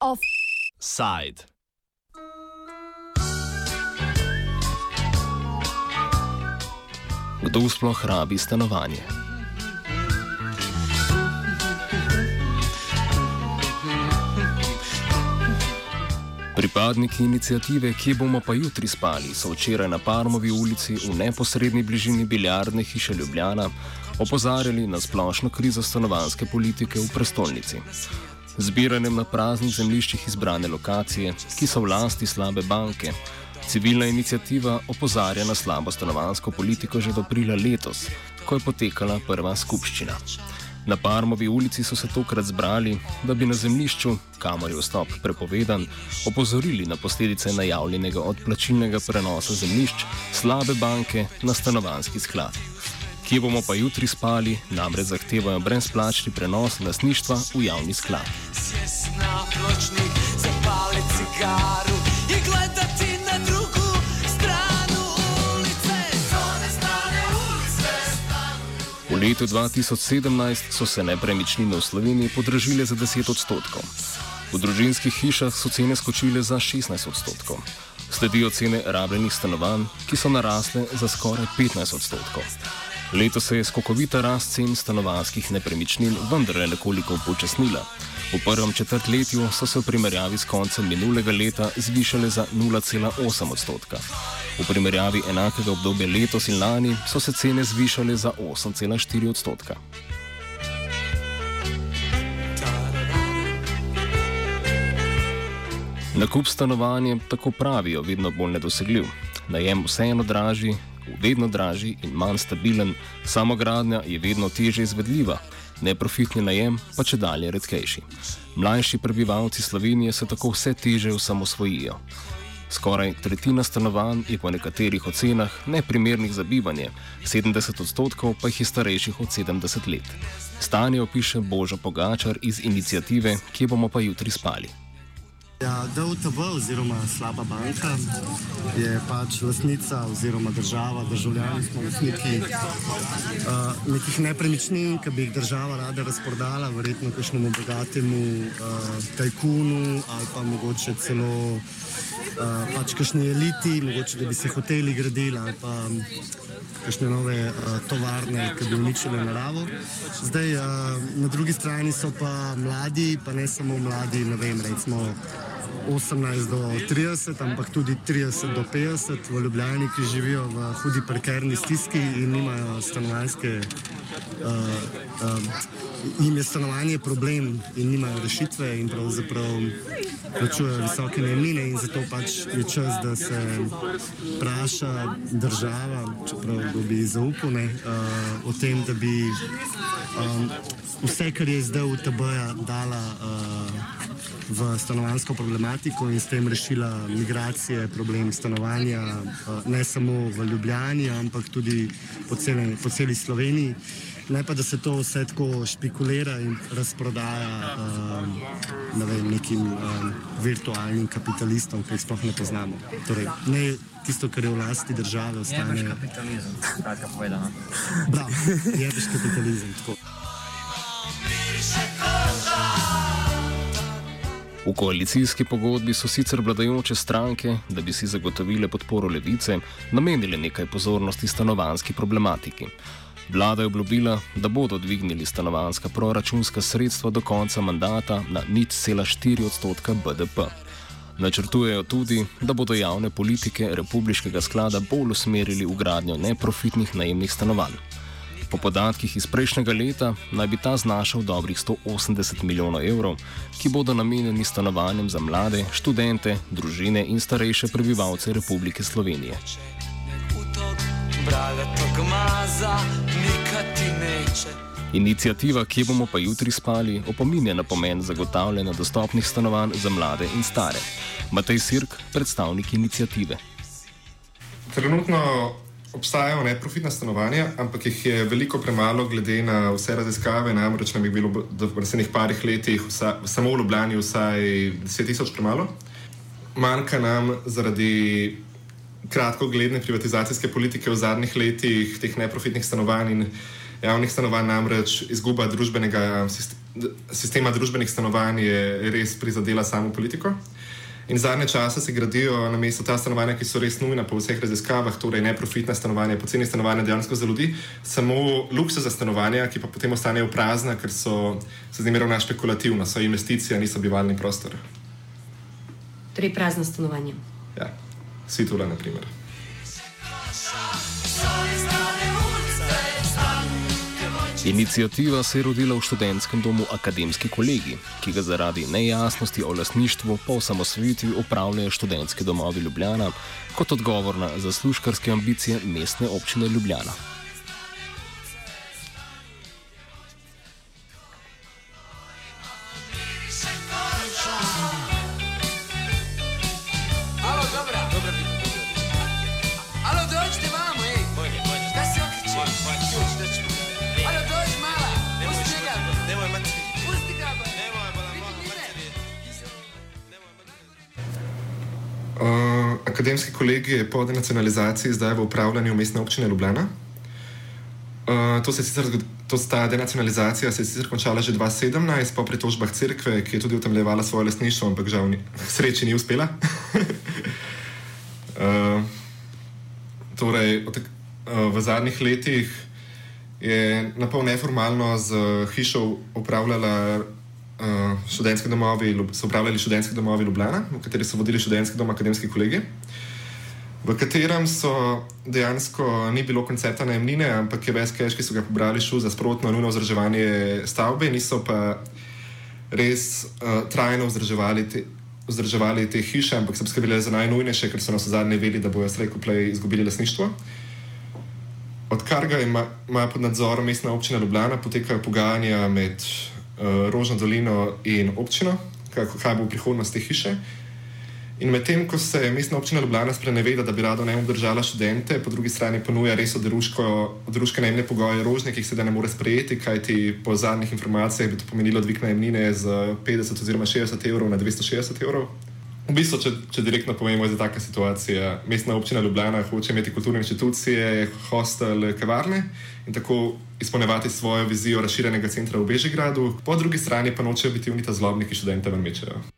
Offside. Kdo sploh rabi stanovanje? Pripadniki inicijative Kje bomo pa jutri spali so včeraj na Parmovi ulici v neposrednji bližini biljardne hiše Ljubljana opozarjali na splošno krizo stanovanske politike v prestolnici. Zbiranjem na praznih zemljiščih izbrane lokacije, ki so v lasti slabe banke, civilna inicijativa opozarja na slabo stanovansko politiko že do aprila letos, ko je potekala prva skupščina. Na Parmovi ulici so se tokrat zbrali, da bi na zemljišču, kamor je vstop prepovedan, opozorili na posledice najavljenega odplačilnega prenosa zemljišč slabe banke na stanovanski sklad. Kje bomo pa jutri spali, namreč zahtevajo brezplačni prenos lasništva v javni sklad. Na pločnik zapali cigaru in gledati V letu 2017 so se nepremičnine v Sloveniji podražile za 10 odstotkov. V družinskih hišah so cene skočile za 16 odstotkov. Sledijo cene rabljenih stanovanj, ki so narasle za skoraj 15 odstotkov. Leto se je skokovita rast cen stanovanskih nepremičnin vendarle nekoliko upočasnila. V prvem četrtletju so se v primerjavi s koncem minulega leta zvišale za 0,8 odstotka. V primerjavi enakega obdobja letos in lani so se cene zvišale za 8,4 odstotka. Nakup stanovanja, tako pravijo, vedno bolj nedosegljiv. Najem vseeno dražji, vedno dražji in manj stabilen, samogradnja je vedno teže izvedljiva, neprofitni najem pa če dalje redkejši. Mlajši prebivalci Slovenije se tako vse teže osamosvojijo. Skoraj tretjina stanovanj je po nekaterih ocenah neprimernih za bivanje, 70 odstotkov pa jih je starejših od 70 let. Stanje opiše Božo Pogačar iz inicijative, kje bomo pa jutri spali. Ja, DUTB oziroma slaba banka je pač lasnica oziroma država, državljani smo lasniki uh, nekih nepremičnin, ki bi jih država rada razprodala, verjetno kakšnemu bogatemu uh, tajkunu ali pa mogoče celo uh, pač kakšni eliti, mogoče da bi se hoteli gradili ali pa kakšne nove uh, tovarne, ki bi uničile naravo. Zdaj, uh, na drugi strani so pa mladi, pa ne samo mladi, ne vem, recimo 18 do 30, ampak tudi 30 do 50 v Ljubljani, ki živijo v hudi prekerni stiski in nimajo stanovanske. Uh, uh, Im je stanovanje problem in nimajo rešitve, in pravzaprav plačujejo visoke najemnine, in zato pač je čas, da se vpraša država, čeprav bi zaupal, ne, uh, o tem, da bi um, vse, kar je zdaj v TB-ja, dala. Uh, v stanovansko problematiko in s tem rešila migracije, problem stanovanja, eh, ne samo v Ljubljani, ampak tudi po, cele, po celi Sloveniji. Ne pa, da se to vse tako špekulira in razprodaja um, ne vem, nekim um, virtualnim kapitalistom, ki jih sploh ne poznamo. Torej, ne tisto, kar je v lasti države, ostane. Je kapitalizem, tako povedano. Prav, je kapitalizem. Tako. V koalicijski pogodbi so sicer vladajoče stranke, da bi si zagotovile podporo levice, namenile nekaj pozornosti stanovanski problematiki. Vlada je obljubila, da bodo dvignili stanovanska proračunska sredstva do konca mandata na nič cela 4 odstotka BDP. Načrtujejo tudi, da bodo javne politike republiškega sklada bolj usmerili v gradnjo neprofitnih najemnih stanovanj. Po podatkih iz prejšnjega leta naj bi ta znašal dobrih 180 milijonov evrov, ki bodo namenjeni stanovanjem za mlade, študente, družine in starejše prebivalce Republike Slovenije. Inicijativa, ki bomo pa jutri spali, opominja na pomen zagotavljanja dostopnih stanovanj za mlade in stare. Matej Sirk, predstavnik inicijative. Trenutno obstajajo neprofitna stanovanja, ampak jih je veliko premalo, glede na vse raziskave. Namreč nam je bilo v naslednjih parih letih vsa, samo v Ljubljani vsaj 10 tisoč premalo. Manjka nam zaradi kratkogledne privatizacijske politike v zadnjih letih, teh neprofitnih stanovanj in javnih stanovanj, namreč izguba družbenega sistema družbenih stanovanj je res prizadela samo politiko. In zadnje čase se gradijo na mesto ta stanovanja, ki so res nujna po vseh raziskavah, torej neprofitna stanovanja, poceni stanovanja dejansko za ljudi, samo luksus za stanovanja, ki pa potem ostanejo prazna, ker so se z njimi ravna špekulativno, so investicije, niso bivalni prostor. Torej prazna stanovanja. Ja, Svitula, na primer. Inicijativa se je rodila v študentskem domu Akademski kolegi, ki ga zaradi nejasnosti o lasništvu po osamosvojitvi upravljajo študentski domovi Ljubljana kot odgovor na zaslužkarske ambicije mestne občine Ljubljana. Kolegi je po denacionalizaciji zdaj v upravljanju mestne občine Ljubljana. Uh, to se je sicer zgod- to, ta denacionalizacija se je sicer končala že 2017 po pritožbah cerkve, ki je tudi utemeljevala svoje lastništvo, ampak žal ni, sreči ni uspela. uh, torej, od, tak- uh, v zadnjih letih je napol neformalno z hišo upravljala uh, študentski domovi, Ljub- so upravljali študentski domovi Ljubljana, v kateri so vodili študentski dom akademski kolegi, v katerem so dejansko ni bilo koncepta najemnine, ampak je ves cash, ki so ga pobrali, šel za sprotno nujno vzdrževanje stavbe, niso pa res uh, trajno vzdrževali te. Vzdrževali te hiše, ampak so skrbeli za najnujnejše, ker so nas zadnje vedeli, da bojo slejko play izgubili lasništvo. Odkar ga ima, ima pod nadzorom mestna občina Ljubljana, potekajo pogajanja med uh, Rožno dolino in občino, kaj, kaj bo prihodnost te hiše. In medtem, ko se mestna občina Ljubljana spreneveda, da bi rada naj obdržala študente, po drugi strani ponuja res odruške najemne pogoje rožne, ki jih sedaj ne more sprejeti, kajti po zadnjih informacijah bi to pomenilo dvig najemnine z 50 oziroma 60 evrov na 260 evrov. V bistvu, če, če direktno povemo, je taka situacija. Mestna občina Ljubljana hoče imeti kulturne inštitucije, hostel, kavarne in tako izpolnjevati svojo vizijo razširjenega centra v Bežigradu, po drugi strani pa nočejo biti unita zlobniki študente vrmečejo. One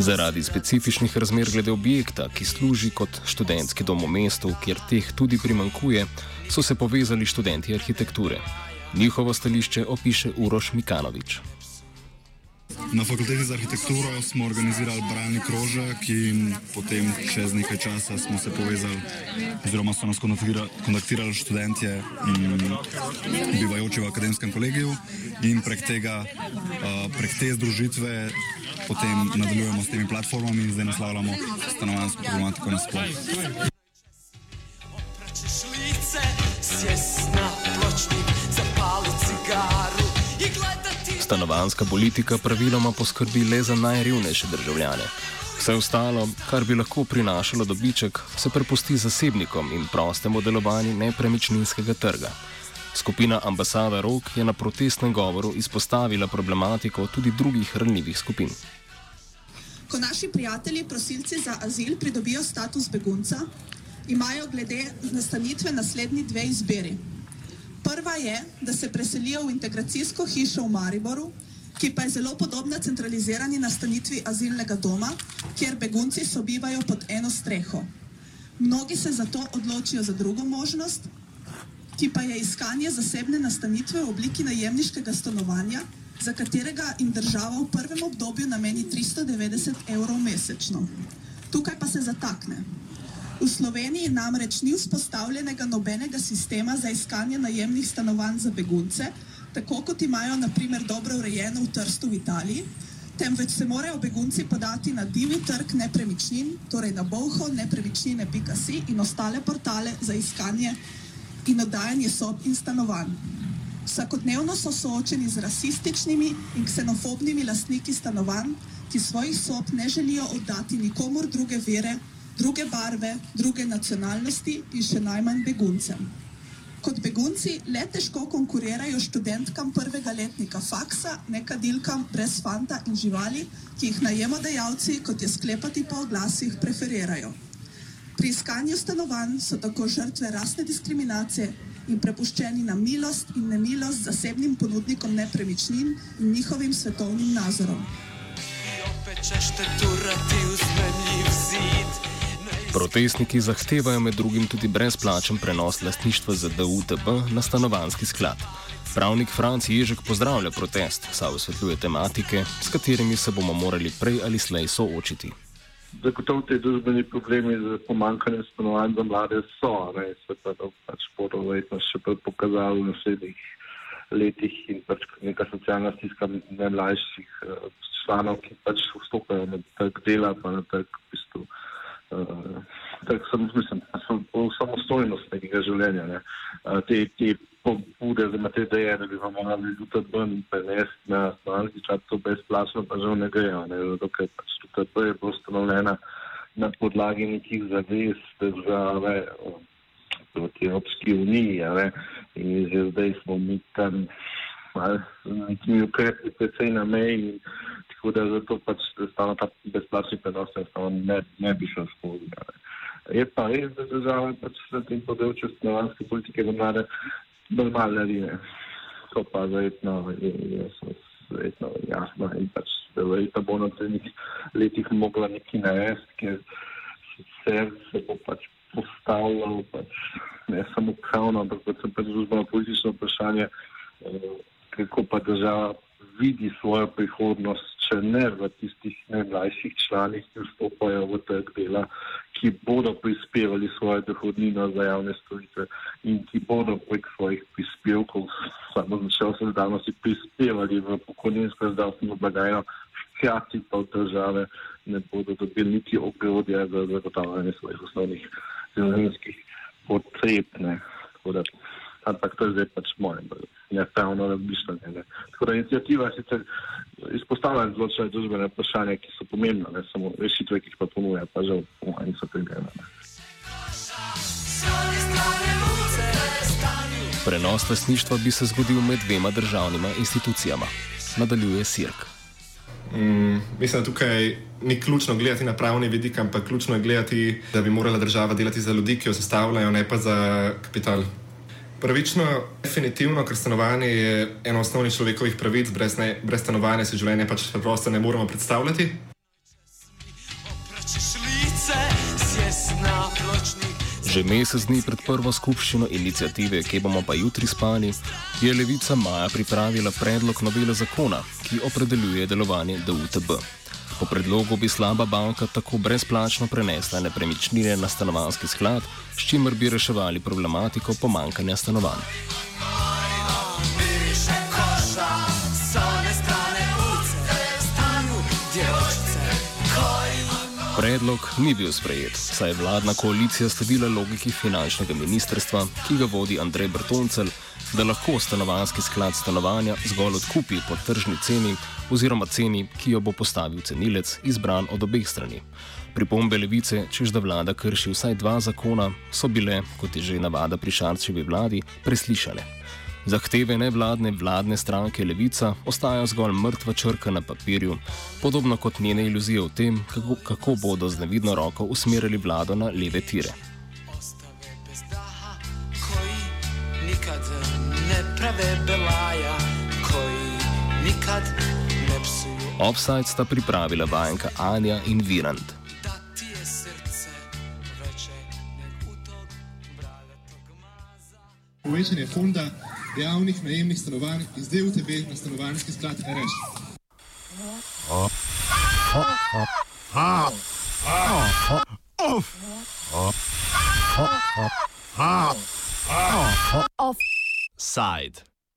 Zaradi specifičnih razmer glede objekta, ki služi kot študentski dom v mestu, kjer teh tudi primankuje, so se povezali študenti arhitekture. Njihovo stališče opiše Uroš Mikanovič. Na fakulteti za arhitekturo smo organizirali bralni krožek in potem čez nekaj časa smo se povezali, oziroma so nas kontaktira- kontaktirali študentje, mm, bivajoči v akademskem kolegiju in prek tega, prek te združitve potem nadaljujemo s temi platformami in zdaj naslavljamo stanovanjsko problematiko nasploh. Opraćeš lice, sjest na pločnik, Stanovanska politika praviloma poskrbi le za najrevnejše državljane. Vse ostalo, kar bi lahko prinašalo dobiček, se prepusti zasebnikom in prostemu delovanju nepremičninskega trga. Skupina Ambasada Rok je na protestnem govoru izpostavila problematiko tudi drugih ranljivih skupin. Ko naši prijatelji, prosilci za azil, pridobijo status begunca, imajo glede nastanitve naslednji dve izbiri. Prva je, da se preselijo v integracijsko hišo v Mariboru, ki pa je zelo podobna centralizirani nastanitvi azilnega doma, kjer begunci sobivajo pod eno streho. Mnogi se zato odločijo za drugo možnost, ki pa je iskanje zasebne nastanitve v obliki najemniškega stanovanja, za katerega jim država v prvem obdobju nameni 390 evrov mesečno. Tukaj pa se zatakne. V Sloveniji namreč ni vzpostavljenega nobenega sistema za iskanje najemnih stanovanj za begunce, tako kot imajo naprimer dobro urejeno v Trstu v Italiji, temveč se morajo begunci podati na divji trg nepremičnin, torej na boho nepremičnine.si in ostale portale za iskanje in oddajanje sob in stanovanj. Vsakodnevno so soočeni z rasističnimi in ksenofobnimi lastniki stanovanj, ki svojih sob ne želijo oddati nikomor druge vere, druge barve, druge nacionalnosti in še najmanj beguncem. Kot begunci le težko konkurirajo študentkam prvega letnika faksa, nekadilkam brez fanta in živali, ki jih najemodajalci, kot je sklepati po oglasih, preferirajo. Pri iskanju stanovanj so tako žrtve rasne diskriminacije in prepuščeni na milost in nemilost zasebnim ponudnikom nepremičnin in njihovim svetovnim nazorom. Protestniki zahtevajo med drugim tudi brezplačen prenos lastništva za DUTB na stanovanski sklad. Pravnik Franc Ježek pozdravlja protest, saj osvetljuje tematike, s katerimi se bomo morali prej ali slej soočiti. Zagotovo te družbeni problemi z pomankanjem stanovanj za mlade so, ne, se pa to pač bodo verjetno še pokazali v naslednjih letih in pač neka socialna stiska najmlajših uh, članov, ki pač vstopajo na trg dela, pa na trg v bistvu uh, tak sem, mislim, samostojnost nekega življenja. Ne. Te, te pobude za te ideje, da bi vam morali tudi ven prenesti na stanovanjski čat, to brezplačno pa žal ne grejo, ne, zato ker pač tudi to je bilo ustanovljena na podlagi nekih zavez države proti Evropski uniji, ne, in že zdaj smo mi tam nekimi ukrepi precej na meji, tako da zato pač ta brezplačni prenos ne, ne bi šel skozi. Ne. Je pa res, da država pač na tem področju stanovanske politike mlade normalne naredi. To pa verjetno je, je, je verjetno jasno in pač verjetno bo na trenih letih mogla nekaj narediti, ker sicer se bo pač postavljal pač ne samo pravno, ampak predvsem pač družbeno politično vprašanje, eh, kako pa država vidi svojo prihodnost, če ne v tistih najmlajših članih, ki vstopajo v trg dela, ki bodo prispevali svojo dohodnino za javne storitve in ki bodo prek svojih prispevkov, samo začel se danosti, prispevali v pokojninsko zdravstveno blagajno, hkrati pa v države ne bodo dobili niti ogrodja za zagotavljanje svojih osnovnih življenjskih potreb. Ne. Tako da ampak to je zdaj pač moje, nepravno razmišljanje. Tako da inicijativa sicer izpostavlja določene družbene vprašanja, ki so pomembne, ne samo rešitve, ki jih pa ponuja, pa žal po manj so primerane. Prenos lastništva bi se zgodil med dvema državnima institucijama, nadaljuje Sirk. Mm, mislim, da tukaj ni ključno gledati na pravni vidik, ampak ključno je gledati, da bi morala država delati za ljudi, ki jo sestavljajo, ne pa za kapital. Pravično, definitivno, ker stanovanje je eno osnovnih človekovih pravic, brez, ne, brez stanovanja si življenje pač preprosto ne moremo predstavljati. Že mesec dni pred prvo skupščino inicijative, ki bomo pa jutri spali, je Levica Maja pripravila predlog novele zakona, ki opredeljuje delovanje DUTB. Po predlogu bi slaba banka tako brezplačno prenesla nepremičnine na stanovanski sklad, s čimer bi reševali problematiko pomankanja stanovanj. Predlog ni bil sprejet, saj je vladna koalicija sledila logiki finančnega ministrstva, ki ga vodi Andrej Brtoncel, da lahko stanovanski sklad stanovanja zgolj odkupi po tržni ceni oziroma ceni, ki jo bo postavil cenilec, izbran od obeh strani. Pripombe levice, čež da vlada krši vsaj dva zakona, so bile, kot je že navada pri Šarčevi vladi, preslišane. Zahteve nevladne vladne stranke Levica ostajajo zgolj mrtva črka na papirju, podobno kot njene iluzije o tem, kako, kako bodo z nevidno roko usmerili vlado na leve tire. Offside sta pripravila vajenka Anja in Virant. Povečanje fonda javnih najemnih stanovanj iz DUTB na stanovanjski sklad RS. Offside.